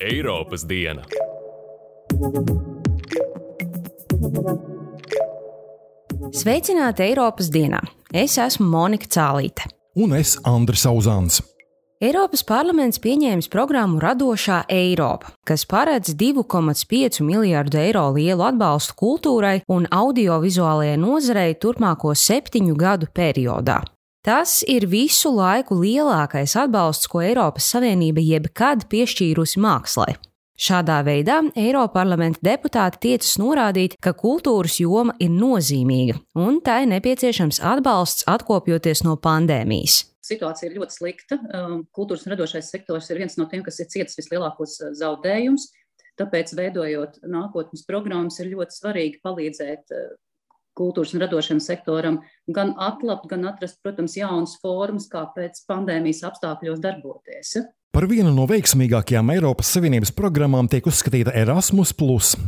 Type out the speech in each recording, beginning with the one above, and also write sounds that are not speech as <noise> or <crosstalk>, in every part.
Eiropas diena. Sveicināti Eiropas dienā! Es esmu Monika Cālīte. Un es Andris Auzāns. Eiropas parlaments pieņēmis programmu Radošā Eiropa, kas paredz 2,5 miljārdu eiro lielu atbalstu kultūrai un audiovizuālajai nozarei turpmāko septiņu gadu periodā. Tas ir visu laiku lielākais atbalsts, ko Eiropas Savienība jebkad piešķīrusi mākslai. Šādā veidā Eiroparlamenta deputāti tiecas norādīt, ka kultūras joma ir nozīmīga un tā ir nepieciešams atbalsts atkopjoties no pandēmijas situācija ir ļoti slikta. Um, kultūras un radošais sektors ir viens no tiem, kas ir cietis vislielākos uh, zaudējumus. Tāpēc, veidojot nākotnes programmas, ir ļoti svarīgi palīdzēt uh, kultūras un radošiem sektoram gan atlapt, gan atrast, protams, jaunas formas, kā pēc pandēmijas apstākļos darboties. Par vienu no veiksmīgākajām Eiropas Savienības programmām tiek uzskatīta Erasmus,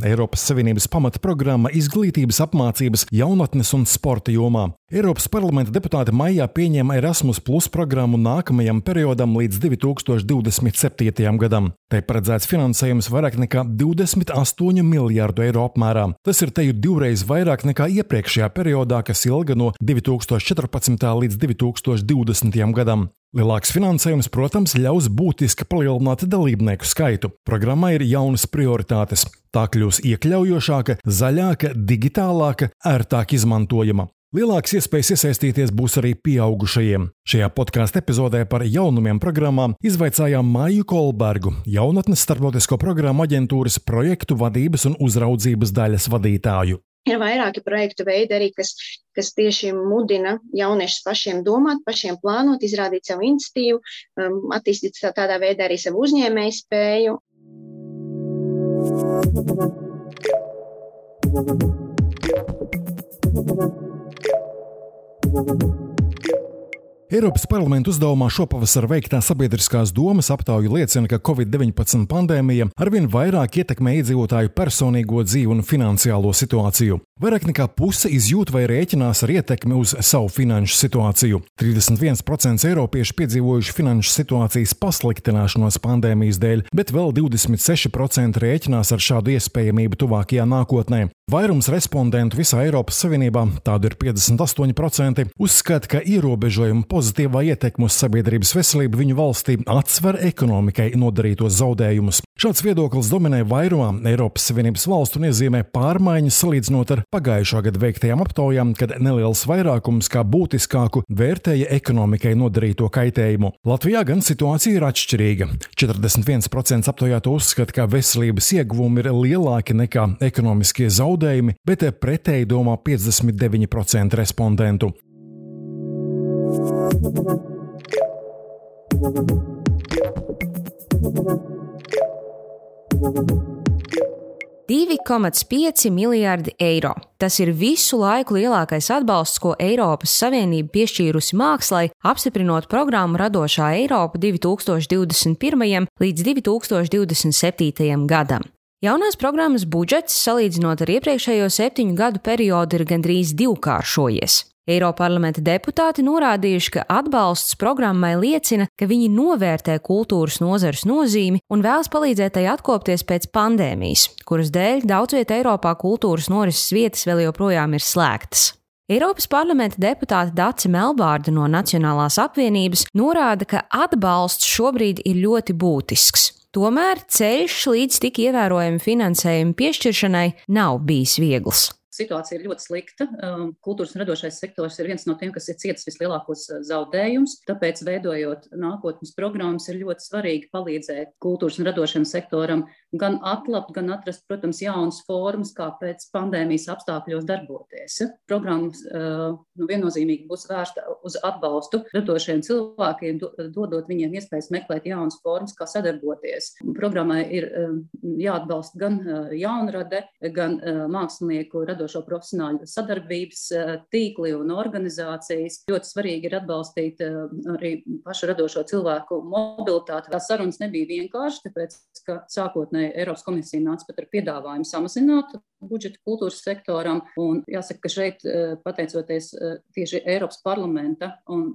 Eiropas Savienības pamata programma izglītības, apmācības, jaunatnes un sporta jomā. Eiropas parlamenta deputāti maijā pieņēma Erasmus programmu nākamajam periodam līdz 2027. gadam. Tai paredzēts finansējums vairāk nekā 28 miljārdu eiro apmērā. Tas ir teju divreiz vairāk nekā iepriekšējā periodā, kas ilga no 2014. līdz 2020. gadam. Lielāks finansējums, protams, ļaus būtiski palielināt dalībnieku skaitu. Programmā ir jaunas prioritātes. Tā kļūs iekļaujošāka, zaļāka, digitālāka, ērtāk izmantojama. Lielāks iespējas iesaistīties būs arī pieaugušajiem. Šajā podkāstu epizodē par jaunumiem programmām izvaicājām Māju Kolbergu, jaunatnes starptautisko programmu aģentūras projektu vadības un uzraudzības daļas vadītāju. Ir vairāki projektu veidi arī, kas, kas tieši mudina jauniešus pašiem domāt, pašiem plānot, izrādīt savu iniciatīvu, um, attīstīt tādā veidā arī savu uzņēmēju spēju. Thank you. Eiropas parlamenta uzdevumā šopavasar veiktā sabiedriskās domas aptauja liecina, ka Covid-19 pandēmija arvien vairāk ietekmē iedzīvotāju personīgo dzīvi un finansiālo situāciju. Vairāk nekā puse izjūt vai rēķinās ar ietekmi uz savu finanšu situāciju. 31% eiropiešu piedzīvojuši finanšu situācijas pasliktināšanos pandēmijas dēļ, bet vēl 26% rēķinās ar šādu iespējamību tuvākajā nākotnē. Vairums respondentu visā Eiropas Savienībā, tādu ir 58%, uzskata, ka ierobežojumu pozitīvā ietekme uz sabiedrības veselību viņu valstī atsver ekonomikai nodarītos zaudējumus. Šāds viedoklis dominē vairumā Eiropas Savienības valstu un iezīmē pārmaiņas salīdzinot ar pagājušā gada veiktajām aptaujām, kad neliels vairākums kā būtiskāku vērtēja ekonomikai nodarīto kaitējumu. Latvijā gan situācija ir atšķirīga. 41% aptaujāto uzskata, ka veselības ieguvumi ir lielāki nekā ekonomiskie zaudējumi, bet pretēji domā 59% respondentu. 2,5 miljardi eiro. Tas ir visu laiku lielākais atbalsts, ko Eiropas Savienība piešķīrusi mākslai, apstiprinot programmu Radošā Eiropa 2021. līdz 2027. gadam. Jaunās programmas budžets, salīdzinot ar iepriekšējo septiņu gadu periodu, ir gandrīz divkāršojies. Eiroparlamenta deputāti norādījuši, ka atbalsts programmai liecina, ka viņi novērtē kultūras nozares nozīmi un vēlas palīdzēt tai atkopties pēc pandēmijas, kuras dēļ daudz vietā Eiropā kultūras norises vietas vēl joprojām ir slēgtas. Eiropas parlamenta deputāte Dace Melbārda no Nacionālās apvienības norāda, ka atbalsts šobrīd ir ļoti būtisks. Tomēr ceļš līdz tik ievērojami finansējuma piešķiršanai nav bijis viegls situācija ir ļoti slikta. Um, kultūras un radošais sektors ir viens no tiem, kas ir cietis vislielākos uh, zaudējumus. Tāpēc, veidojot nākotnes programmas, ir ļoti svarīgi palīdzēt kultūras un radošiem sektoram gan atlapt, gan atrast, protams, jaunas formas, kā pēc pandēmijas apstākļos darboties. Programmas uh, nu, viennozīmīgi būs vērsta uz atbalstu radošiem cilvēkiem, dodot viņiem iespējas meklēt jaunas formas, kā sadarboties. Programmai ir um, jāatbalsta gan uh, jaunrade, gan mākslinieku radošo profesionāļu sadarbības eh, tīkli un organizācijas. Ļoti svarīgi ir atbalstīt eh, arī pašu radošo cilvēku mobilitāti. Tās sarunas nebija vienkārši, tāpēc, ka sākotnēji sākotnēji Eiropas komisija nāca pat ar piedāvājumu samazināt budžetu kultūras sektoram. Un jāsaka, ka šeit, pateicoties tieši Eiropas parlamenta un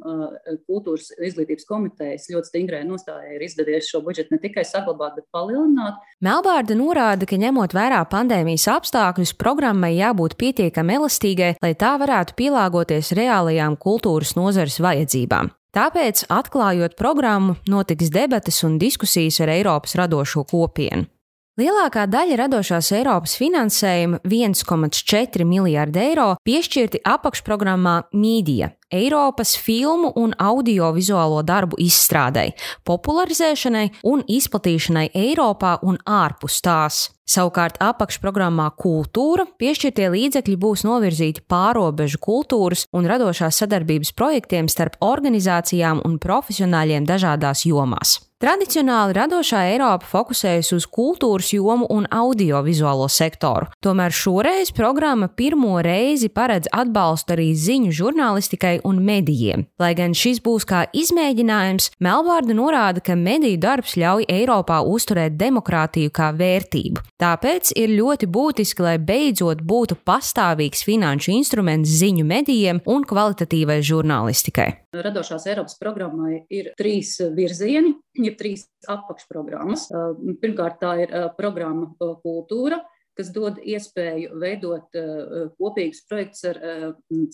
kultūras izglītības komitejas ļoti stingrai nostājai, ir izdevies šo budžetu ne tikai saglabāt, bet palielināt. Melbārda norāda, ka ņemot vērā pandēmijas apstākļus, programmai jābūt pietiekami elastīgai, lai tā varētu pielāgoties reālajām kultūras nozares vajadzībām. Tāpēc, atklājot programmu, notiks debates un diskusijas ar Eiropas radošo kopienu. Lielākā daļa radošās Eiropas finansējuma, 1,4 miljārdi eiro, piešķirti apakšprogrammā Mīdija, Eiropas filmu un audiovizuālo darbu izstrādei, popularizēšanai un izplatīšanai Eiropā un ārpus tās. Savukārt apakšprogrammā Kultūra piešķirtie līdzekļi būs novirzīti pārobežu kultūras un radošās sadarbības projektiem starp organizācijām un profesionāļiem dažādās jomās. Tradicionāli radošā Eiropa fokusējas uz kultūras jomu un audiovizuālo sektoru, tomēr šoreiz programma pirmo reizi paredz atbalstu arī ziņu žurnālistikai un medijiem. Lai gan šis būs kā izmēģinājums, Melbārda norāda, ka mediju darbs ļauj Eiropā uzturēt demokrātiju kā vērtību. Tāpēc ir ļoti būtiski, lai beidzot būtu pastāvīgs finanšu instruments ziņu medijiem un kvalitatīvai žurnālistikai. Radošās Eiropas programmai ir trīs virzieni, ir trīs apakšprogrammas. Pirmkārt, tā ir programma kultūra, kas dod iespēju veidot uh, kopīgus projektus ar uh,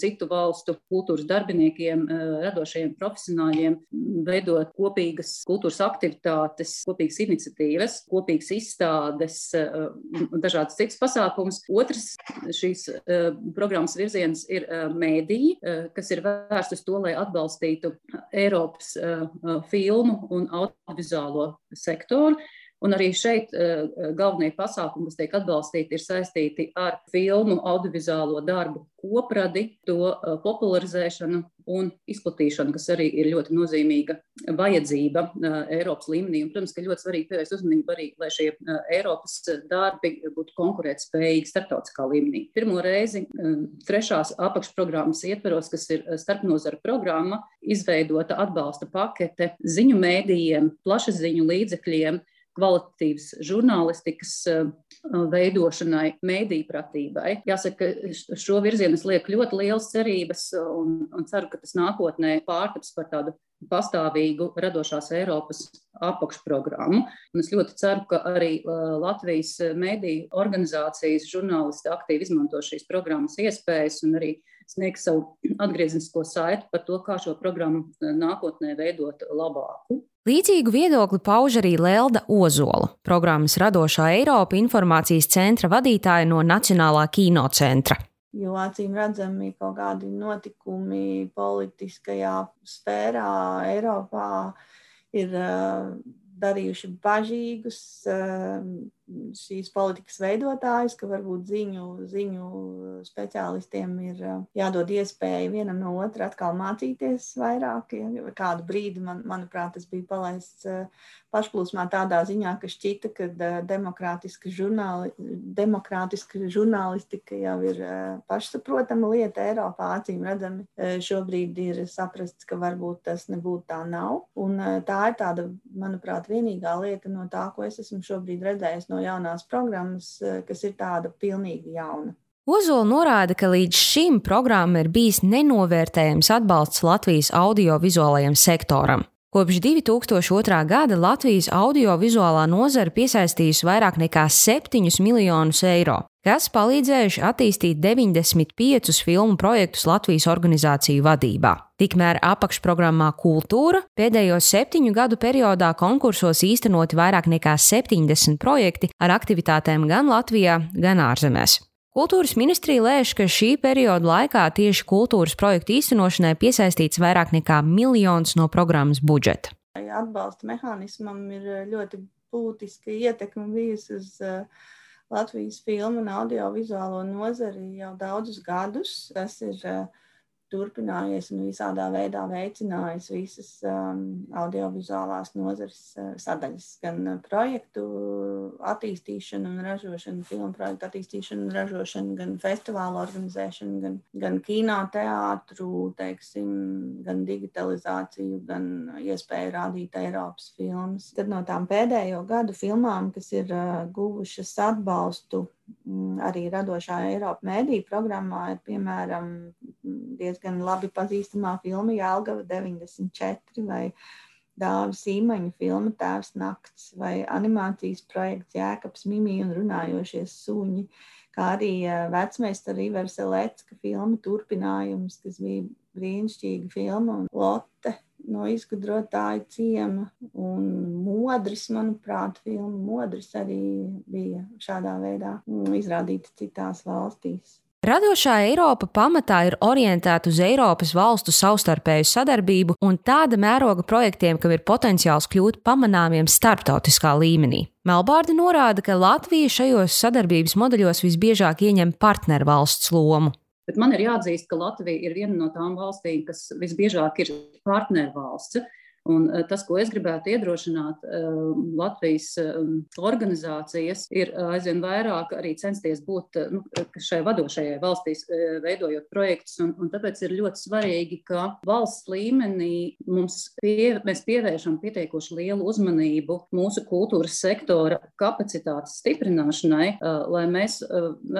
citu valstu kultūras darbiniekiem, uh, radošajiem profesionāļiem, veidot kopīgas kultūras aktivitātes, kopīgas iniciatīvas, kopīgas izstādes dažādas citas pasākumus. Otrs šīs programmas virziens ir mēdīji, kas ir vērsts uz to, lai atbalstītu Eiropas filmu un audiovizuālo sektoru. Un arī šeit uh, galvenie pasākumi, kas tiek atbalstīti, ir saistīti ar filmu, audiovizuālo darbu kopradi, to uh, popularizēšanu un izplatīšanu, kas arī ir ļoti nozīmīga vajadzība Eiropas līmenī. Un, protams, ka ļoti svarīgi pievērst uzmanību arī, lai šie Eiropas darbi būtu konkurētspējīgi starptautiskā līmenī. Pirmo reizi trešās apakšprogrammas ietveros, kas ir starpnozara programma, izveidota atbalsta pakete ziņu mēdījiem, plašsaziņu līdzekļiem, kvalitatīvas žurnālistikas eh, veidošanai, mēdīju pratībai. Jāsaka, ka šo virzienu es lieku ļoti lielas cerības un, un ceru, ka tas nākotnē pārtaps par tādu pastāvīgu radošās Eiropas apakšprogrammu. Un es ļoti ceru, ka arī uh, Latvijas mēdīju organizācijas žurnālisti aktīvi izmanto šīs programmas iespējas un arī sniegs savu atgrieznisko saiti par to, kā šo programmu nākotnē veidot labāku. Līdzīgu viedokli pauž arī Lelda Ozola, programmas radošā Eiropa informācijas centra vadītāja no Nacionālā kinocentra. Jo acīm redzami kaut kādi notikumi politiskajā sfērā Eiropā ir uh, darījuši bažīgus uh, šīs politikas veidotājus, ka varbūt ziņu, ziņu speciālistiem ir jādod iespēja vienam no otra atkal mācīties vairāk. Ja kādu brīdi, man, manuprāt, tas bija palaists pašplūsmā tādā ziņā, ka šķita, ka demokrātiska, žurnāli, demokrātiska žurnālistika jau ir pašsaprotama lieta Eiropā. Acīm redzami, šobrīd ir saprasts, ka varbūt tas nebūtu tā nav. Un tā ir tāda, manuprāt, vienīgā lieta no tā, ko es esmu šobrīd redzējis no jaunās programmas, eh, kas ir tāda pilnīgi jauna. Ozola norāda, ka līdz šim programma ir bijis nenovērtējams atbalsts Latvijas audiovizuālajam sektoram. Kopš 2002. gada Latvijas audiovizuālā nozara piesaistījusi vairāk nekā 7 miljonus eiro, kas palīdzējuši attīstīt 95 filmu projektus Latvijas organizāciju vadībā. Tikmēr apakšprogrammā Kultūra pēdējo septiņu gadu periodā konkursos īstenoti vairāk nekā 70 projekti ar aktivitātēm gan Latvijā, gan ārzemēs. Kultūras ministrija lēš, ka šī perioda laikā tieši kultūras projektu īstenošanai piesaistīts vairāk nekā miljons no programmas budžeta. Atbalsta mehānismam ir ļoti būtiska ietekme bijusi uz uh, Latvijas filmu un audiovizuālo nozari jau daudzus gadus. Tas ir uh, turpinājies un visādā veidā veicinājis visas um, audiovizuālās nozares uh, sadaļas, gan uh, projektu attīstīšanu un ražošanu, filmu projektu attīstīšanu un ražošanu, gan festivālu organizēšanu, gan, gan kino teātru, teiksim, gan digitalizāciju, gan iespēju rādīt Eiropas filmas. Tad no tām pēdējo gadu filmām, kas ir uh, guvušas atbalstu Mm, arī radošā Eiropas mēdīņu programmā ir piemēram diezgan labi pazīstamā filma Jālgava 94 vai Dāvida Sīmaņa filma Tēvs nakts vai animācijas projekts Jēkabs Mimī un runājošie suņi, kā arī vecmeistara Ivers Elecka filma turpinājums, kas bija brīnišķīga filma un Lotte no izgudrotāja ciema. Un modris, manuprāt, filma modris arī bija šādā veidā mm, izrādīta citās valstīs. Radošā Eiropa pamatā ir orientēta uz Eiropas valstu savstarpēju sadarbību un tāda mēroga projektiem, kam ir potenciāls kļūt pamanāmiem starptautiskā līmenī. Melbārda norāda, ka Latvija šajos sadarbības modeļos visbiežāk ieņem partnervalsts lomu. Bet man ir jāatzīst, ka Latvija ir viena no tām valstīm, kas visbiežāk ir partnervalsts. Un eh, tas, ko es gribētu iedrošināt eh, Latvijas eh, organizācijas, ir aizvien vairāk arī censties būt nu, šai vadošajai valstīs, veidojot projektus. Un, un tāpēc ir ļoti svarīgi, ka valsts līmenī mums pie, mēs pievēršam pietiekoši lielu uzmanību mūsu kultūras sektora kapacitātes stiprināšanai, lai mēs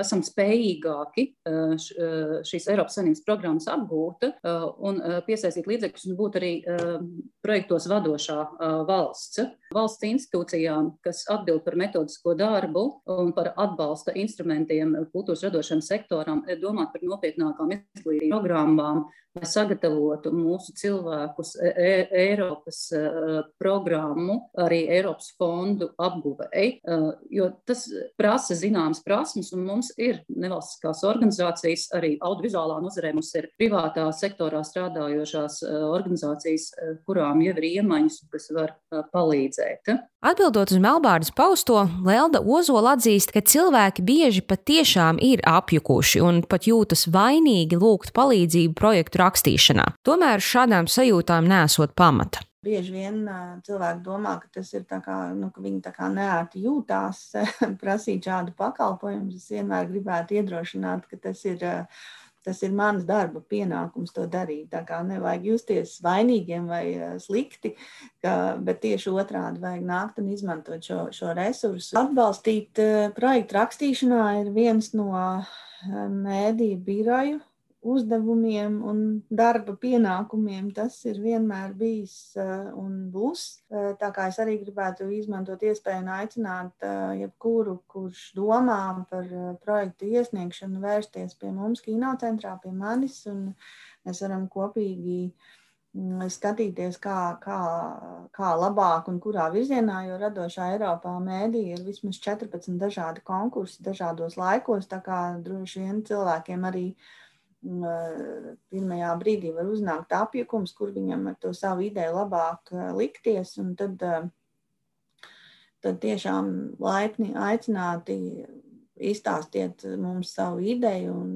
esam spējīgāki šīs Eiropas Savienības programmas apgūt un piesaistīt līdzekļus un būt arī projektos vadošā valsts. Valsts institūcijām, kas atbild par metodisko darbu un par atbalsta instrumentiem kultūras radošam sektoram, domāt par nopietnākām izglītības programmām, lai sagatavotu mūsu cilvēkus e e Eiropas uh, programmu, arī Eiropas fondu apguvēji, uh, jo tas prasa zināmas prasmes, un mums ir nevalstiskās organizācijas, arī audiovizuālā nozarē mums ir privātā sektorā strādājošās organizācijas, kurām jau ir iemaņas, kas var palīdzēt. Atbildot uz Melbārdas pausto, Lelda Ozola atzīst, ka cilvēki bieži patiešām ir apjukuši un pat jūtas vainīgi lūgt palīdzību projektu rakstīšanā. Tomēr šādām sajūtām nesot pamata. Bieži vien cilvēki domā, ka tas ir tā kā, nu, ka viņi tā kā neērti jūtās <laughs> prasīt šādu pakalpojumu. Es vienmēr gribētu iedrošināt, ka tas ir uh, tas ir mans darba pienākums to darīt. Tā kā nevajag justies vainīgiem vai eh, slikti, ka, bet tieši otrādi vajag nākt un izmantot šo, šo resursu. Atbalstīt eh, projektu rakstīšanā ir viens no eh, mēdīju biroju uzdevumiem un darba pienākumiem. Tas ir vienmēr bijis eh, un būs. Eh, tā kā es arī gribētu izmantot iespēju un aicināt eh, jebkuru, kurš domā par projektu iesniegšanu, vērsties pie mums kinocentrā, pie manis, un mēs varam kopīgi mm, skatīties, kā, kā, kā labāk un kurā virzienā, jo radošā Eiropā mēdī ir vismaz 14 dažādi konkursi dažādos laikos, tā kā droši vien cilvēkiem arī uh, pirmajā brīdī var uznākt apjukums, kur viņam ar to savu ideju labāk likties. Tad, tad tiešām laipni aicināti izstāstiet mums savu ideju un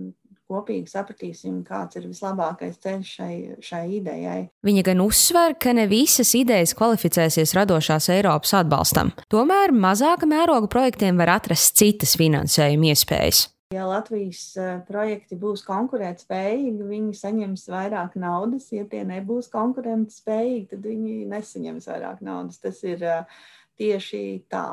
kopīgi sapratīsim, kāds ir vislabākais ceļš šai, šai idejai. Viņa gan uzsver, ka ne visas idejas kvalificēsies radošās Eiropas atbalstam. Tomēr mazāka mēroga projektiem var atrast citas finansējuma iespējas. Ja Latvijas eh, projekti būs konkurētspējīgi, viņi saņems vairāk naudas. Ja tie nebūs konkurētspējīgi, tad viņi nesaņems vairāk naudas. Tas ir eh, tieši tā.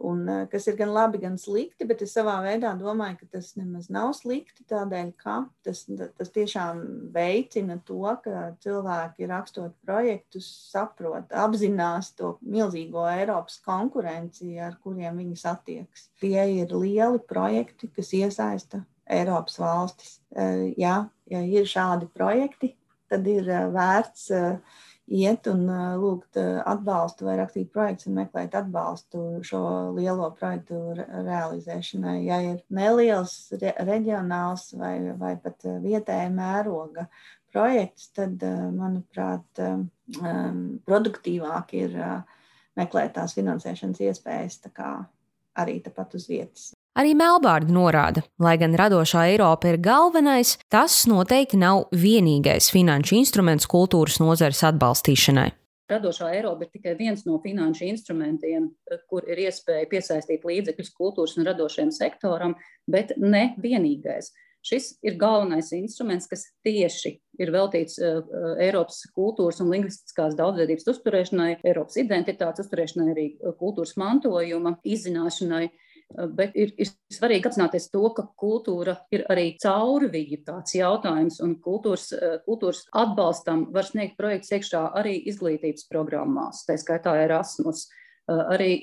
Un, eh, kas ir gan labi, gan slikti, bet es savā veidā domāju, ka tas nemaz nav slikti. Tādēļ, ka tas, tas tiešām veicina to, ka cilvēki rakstot projektus, saprot, apzinās to milzīgo Eiropas konkurenci, ar kuriem viņi satiekas. Tie ir lieli projekti, kas iesaista Eiropas valstis. Eh, ja, ja ir šādi projekti, tad ir eh, vērts iet un lūgt atbalstu vai rakstīt projekts un meklēt atbalstu šo lielo projektu realizēšanai. Ja ir neliels re reģionāls vai, vai pat vietēja mēroga projekts, tad, manuprāt, produktīvāk ir meklēt tās finansēšanas iespējas arī tepat uz vietas. Arī Melbārda norāda, lai gan radošā Eiropa ir galvenais, tas noteikti nav vienīgais finanšu instruments kultūras nozares atbalstīšanai. Radošā Eiropa ir tikai viens no finanšu instrumentiem, kur ir iespēja piesaistīt līdzekļus kultūras un radošajam sektoram, bet ne vienīgais. Šis ir galvenais instruments, kas tieši ir veltīts uh, Eiropas kultūras un lingvistiskās daudzveidības uzturēšanai, Eiropas identitātes uzturēšanai, arī kultūras mantojuma izzināšanai. Uh, Bet ir, ir svarīgi apzināties to, ka kultūra ir arī caurvīju tāds jautājums, un kultūras, kultūras atbalstam var sniegt projekts iekšā arī izglītības programmās, tā skaitā Erasmus, arī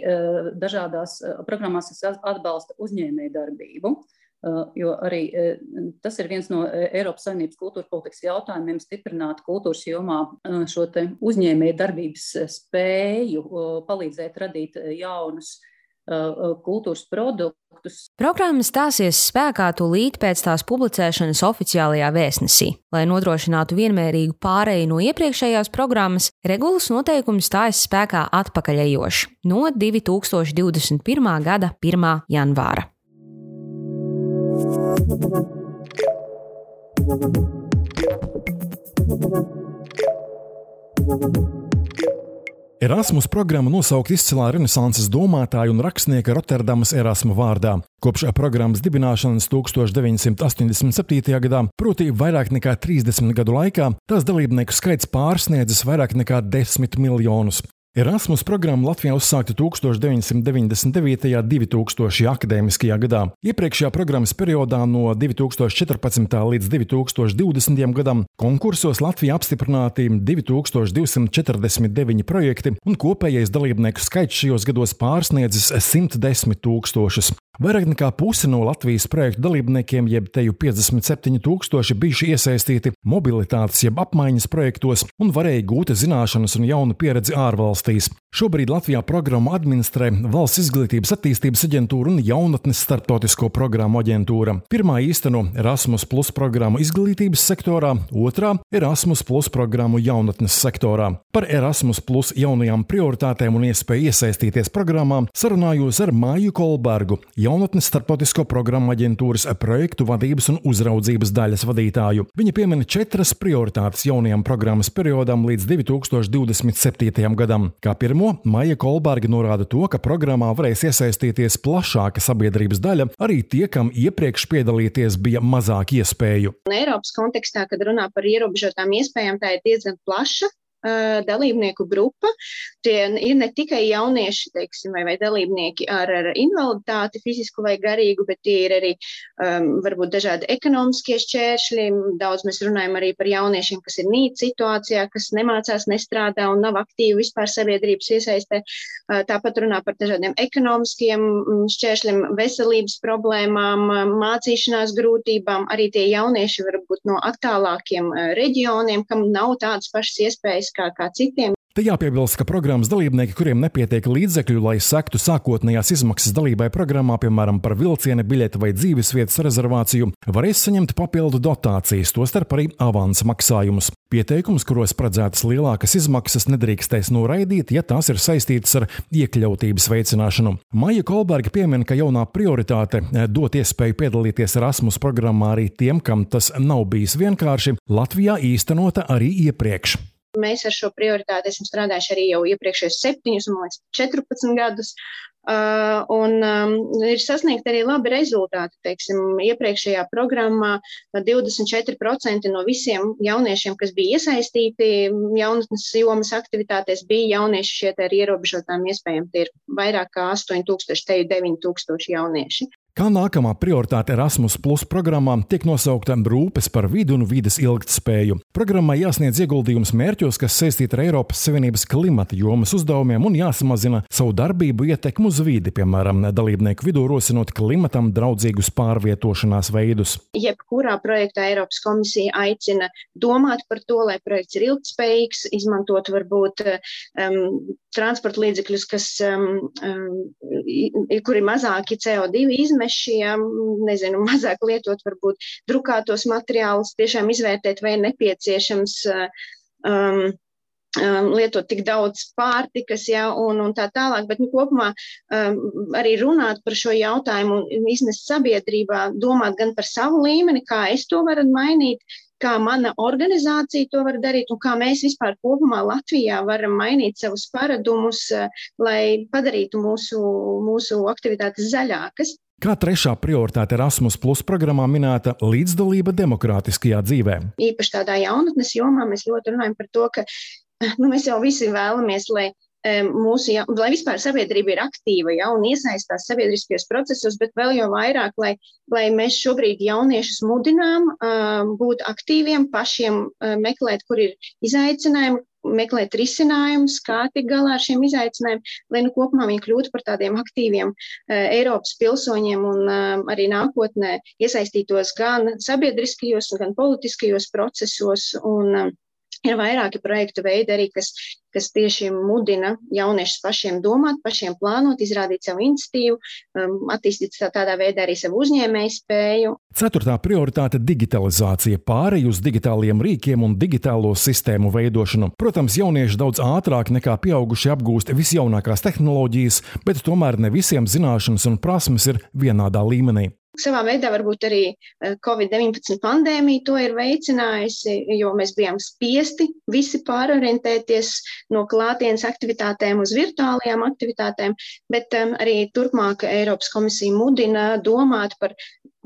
dažādās programmās, kas atbalsta uzņēmēju darbību. Jo arī tas ir viens no Eiropas Savienības kultūras politikas jautājumiem - stiprināt kultūras jomā šo uzņēmēju darbības spēju, palīdzēt radīt jaunus Uh, kultūras produktus. Programma stāsies spēkā tūlīt pēc tās publicēšanas oficiālajā vēstnesī. Lai nodrošinātu vienmērīgu pāreju no iepriekšējās programmas, regulas noteikumi stājas spēkā atpakaļejoši no 2021. gada 1. janvāra. Thank you. Erasmus programma nosaukt izcilā renesanses domātāja un rakstnieka Rotterdamas Erasma vārdā. Kopš programmas dibināšanas 1987. gadā, proti vairāk nekā 30 gadu laikā, tās dalībnieku skaits pārsniedzis vairāk nekā 10 miljonus. Erasmus programma Latvijā uzsākta 1999. un 2000. akadēmiskajā gadā. Iepriekšējā programmas periodā no 2014. līdz 2020. gadam konkursos Latvijā apstiprināti 2249 projekti, un kopējais dalībnieku skaits šajos gados pārsniedzis 110 tūkstošus. Vairāk nekā puse no Latvijas projektu dalībniekiem, jeb teju 57 tūkstoši, bijuši iesaistīti mobilitātes jeb apmaiņas projektos un varēja gūt zināšanas un jaunu pieredzi ārvalstīs. Šobrīd Latvijā programmu administrē Valsts izglītības attīstības aģentūra un jaunatnes starptautisko programmu aģentūra. Pirmā īsteno Erasmus Plus programmu izglītības sektorā, otrā Erasmus Plus programmu jaunatnes sektorā. Par Erasmus Plus jaunajām prioritātēm un iespēju iesaistīties programmā sarunājos ar Māju Kolbergu jaunatnes starptautisko programmu aģentūras projektu vadības un uzraudzības daļas vadītāju. Viņa piemina četras prioritātes jaunajam programmas periodam līdz 2027. gadam. Kā pirmo, Maija Kolberga norāda to, ka programmā varēs iesaistīties plašāka sabiedrības daļa, arī tie, kam iepriekš piedalīties bija mazāk iespēju. Eiropas kontekstā, kad runā par ierobežotām iespējām, tā ir diezgan plaša dalībnieku grupa. Tie ir ne tikai jaunieši, teiksim, vai, vai dalībnieki ar, ar invaliditāti, fizisku vai garīgu, bet tie ir arī um, varbūt dažādi ekonomiskie šķēršļi. Daudz mēs runājam arī par jauniešiem, kas ir nīt situācijā, kas nemācās, nestrādā un nav aktīvi vispār sabiedrības iesaistē. Tāpat runā par dažādiem ekonomiskiem šķēršļiem, veselības problēmām, mācīšanās grūtībām. Arī tie jaunieši var būt no attālākiem reģioniem, kam nav tādas pašas iespējas kā, kā citiem. Te jāpiebilst, ka programmas dalībnieki, kuriem nepietiek līdzekļu, lai sektu sākotnējās izmaksas dalībai programmā, piemēram, par vilciena biļeti vai dzīvesvietas rezervāciju, varēs saņemt papildu dotācijas, tostarp arī avansa maksājumus. Pieteikums, kuros paredzētas lielākas izmaksas, nedrīkstēs noraidīt, ja tās ir saistītas ar iekļautības veicināšanu. Maija Kolberga piemin, ka jaunā prioritāte dot iespēju piedalīties Erasmus programmā arī tiem, kam tas nav bijis vienkārši, Latvijā īstenota arī iepriekš. Mēs ar šo prioritāti esam strādājuši arī jau iepriekšējos septiņus, man liekas, 14 gadus. Uh, un um, ir sasniegti arī labi rezultāti. Teiksim, iepriekšējā programmā 24% no visiem jauniešiem, kas bija iesaistīti jaunatnes jomas aktivitātēs, bija jaunieši šie ar ierobežotām iespējām. Tie ir vairāk kā 8000, te ir 9000 jaunieši. Kā nākamā prioritāte Erasmus Plus programmā tiek nosaukta rūpes par vidu un vidas ilgtspēju. Programmai jāsniedz ieguldījums mērķos, kas saistīti ar Eiropas Savienības klimata jomas uzdevumiem un jāsamazina savu darbību ietekmu uz vidi, piemēram, dalībnieku vidū rosinot klimatam draudzīgus pārvietošanās veidus. Jebkurā projektā Eiropas komisija aicina domāt par to, lai projekts ir ilgtspējīgs, izmantot varbūt um, transporta līdzekļus, kas, um, um, kuri mazāki CO2 izmeši izmešiem, nezinu, <laughs> mazāk lietot varbūt drukātos materiālus, tiešām izvērtēt, vai ir nepieciešams um, um, lietot tik daudz pārtikas, ja, un, un tā tālāk. Bet nu, kopumā um, arī runāt par šo jautājumu un iznest sabiedrībā, domāt gan par savu līmeni, kā es to varu mainīt, kā mana organizācija to var darīt un kā mēs vispār kopumā Latvijā varam mainīt savus paradumus, lai padarītu mūsu, mūsu aktivitātes zaļākas. Kā trešā prioritāte Erasmus Plus programmā minēta līdzdalība demokrātiskajā dzīvē. Īpaši tādā jaunatnes jomā mēs ļoti runājam par to, ka nu, mēs jau visi vēlamies, lai mūsu, ja, lai vispār sabiedrība ir aktīva ja, un iesaistās sabiedriskajos procesos, bet vēl jau vairāk, lai, lai mēs šobrīd jauniešus mudinām uh, būt aktīviem, pašiem uh, meklēt, kur ir izaicinājumi, meklēt risinājumus, kā tikt galā ar šiem izaicinājumiem, lai nu kopumā viņi kļūtu par tādiem aktīviem uh, Eiropas pilsoņiem un uh, arī nākotnē iesaistītos gan sabiedriskajos, gan politiskajos procesos. Un, uh, Ir vairāki projektu veidi arī, kas, kas tieši mudina jauniešus pašiem domāt, pašiem plānot, izrādīt savu iniciatīvu, um, attīstīt tādā veidā arī savu uzņēmēju spēju. Ceturtā prioritāte - digitalizācija, pārēj uz digitāliem rīkiem un digitālo sistēmu veidošanu. Protams, jaunieši daudz ātrāk nekā pieaugušie apgūst visjaunākās tehnoloģijas, bet tomēr ne visiem zināšanas un prasmes ir vienādā līmenī. Savā veidā varbūt arī eh, Covid-19 pandēmija to ir veicinājusi, jo mēs bijām spiesti visi pārorientēties no klātienes aktivitātēm uz virtuālajām aktivitātēm, bet um, arī turpmāk Eiropas komisija mudina domāt par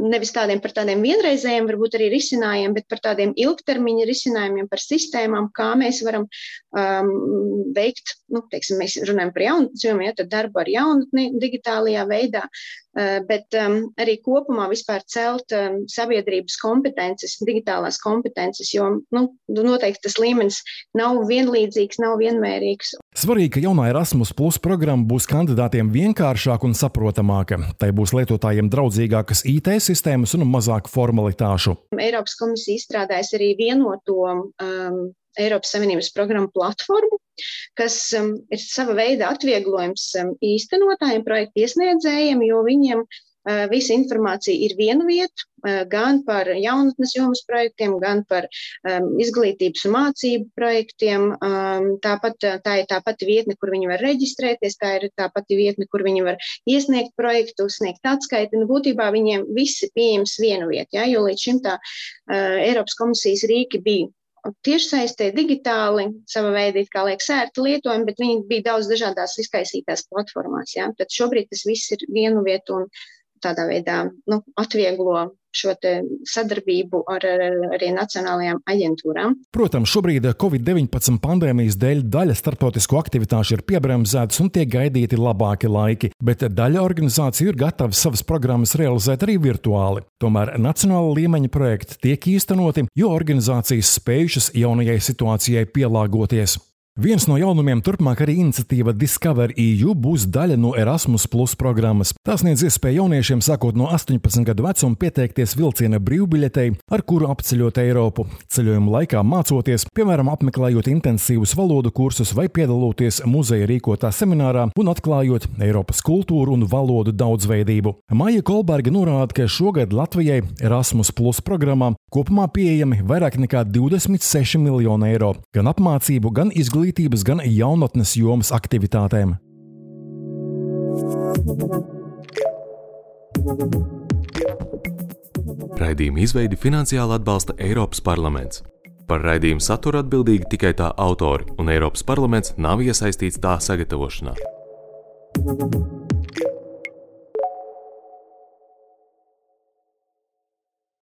nevis tādiem par tādiem vienreizējiem, varbūt arī risinājumiem, bet par tādiem ilgtermiņa risinājumiem, par sistēmām, kā mēs varam um, veikt, nu, teiksim, mēs runājam par jaunatni, ja tad darbu ar jaunatni digitālajā veidā, uh, bet um, arī kopumā vispār celt um, sabiedrības kompetences, digitālās kompetences, jo, nu, noteikti tas līmenis nav vienlīdzīgs, nav vienmērīgs. Svarīgi, ka jaunā Erasmus Plus programma būs kandidātiem vienkāršāka un saprotamāka. Tai būs lietotājiem draudzīgākas IT sistēmas un mazāk formalitāšu. Eiropas komisija izstrādājas arī vienoto um, Eiropas Savienības programmu platformu, kas um, ir sava veida atvieglojums um, īstenotājiem, projektu iesniedzējiem, jo viņiem Eh, visa informācija ir viena vieta, gan par jaunatnes jomas projektiem, gan par um, izglītības un mācību projektiem. Um, tāpat tā ir tā pati vietne, kur viņi var reģistrēties, tā ir tā pati vietne, kur viņi var iesniegt projektu, sniegt atskaiti. Nu, būtībā viņiem viss ir pieejams vienu vietu, ja, jo līdz šim tā uh, Eiropas komisijas rīki bija tiešsaistē, digitāli, sava veida kā liekas ērti lietojumi, bet viņi bija daudz dažādās izkaisītās platformās. Ja? Tad šobrīd tas viss ir vienu vietu un tādā veidā nu, atvieglo šo sadarbību ar, ar arī nacionālajām aģentūrām. Protams, šobrīd Covid-19 pandēmijas dēļ daļa starptautisko aktivitāšu ir piebremzētas un tiek gaidīti labāki laiki, bet daļa organizāciju ir gatava savas programmas realizēt arī virtuāli. Tomēr nacionāla līmeņa projekti tiek īstenoti, jo organizācijas spējušas jaunajai situācijai pielāgoties. Viens no jaunumiem turpmāk arī iniciatīva Discover EU būs daļa no Erasmus Plus programmas. Tas sniedz iespēju jauniešiem sākot no 18 gadu vecuma pieteikties vilciena brīvbiļetei, ar kuru apceļot Eiropu. Ceļojuma laikā mācoties, piemēram, apmeklējot intensīvus valodu kursus vai piedaloties muzeja rīkotā seminārā un atklājot Eiropas kultūru un valodu daudzveidību. Maija Kolberga norāda, ka šogad Latvijai Erasmus Plus programmā kopumā pieejami vairāk nekā 26 miljoni eiro gan apmācību, gan izglītību izglītības, gan jaunatnes jomas aktivitātēm. Raidījuma izveidi finansiāli atbalsta Eiropas parlaments. Par raidījumu saturu atbildīgi tikai tā autori, un Eiropas parlaments nav iesaistīts tā sagatavošanā.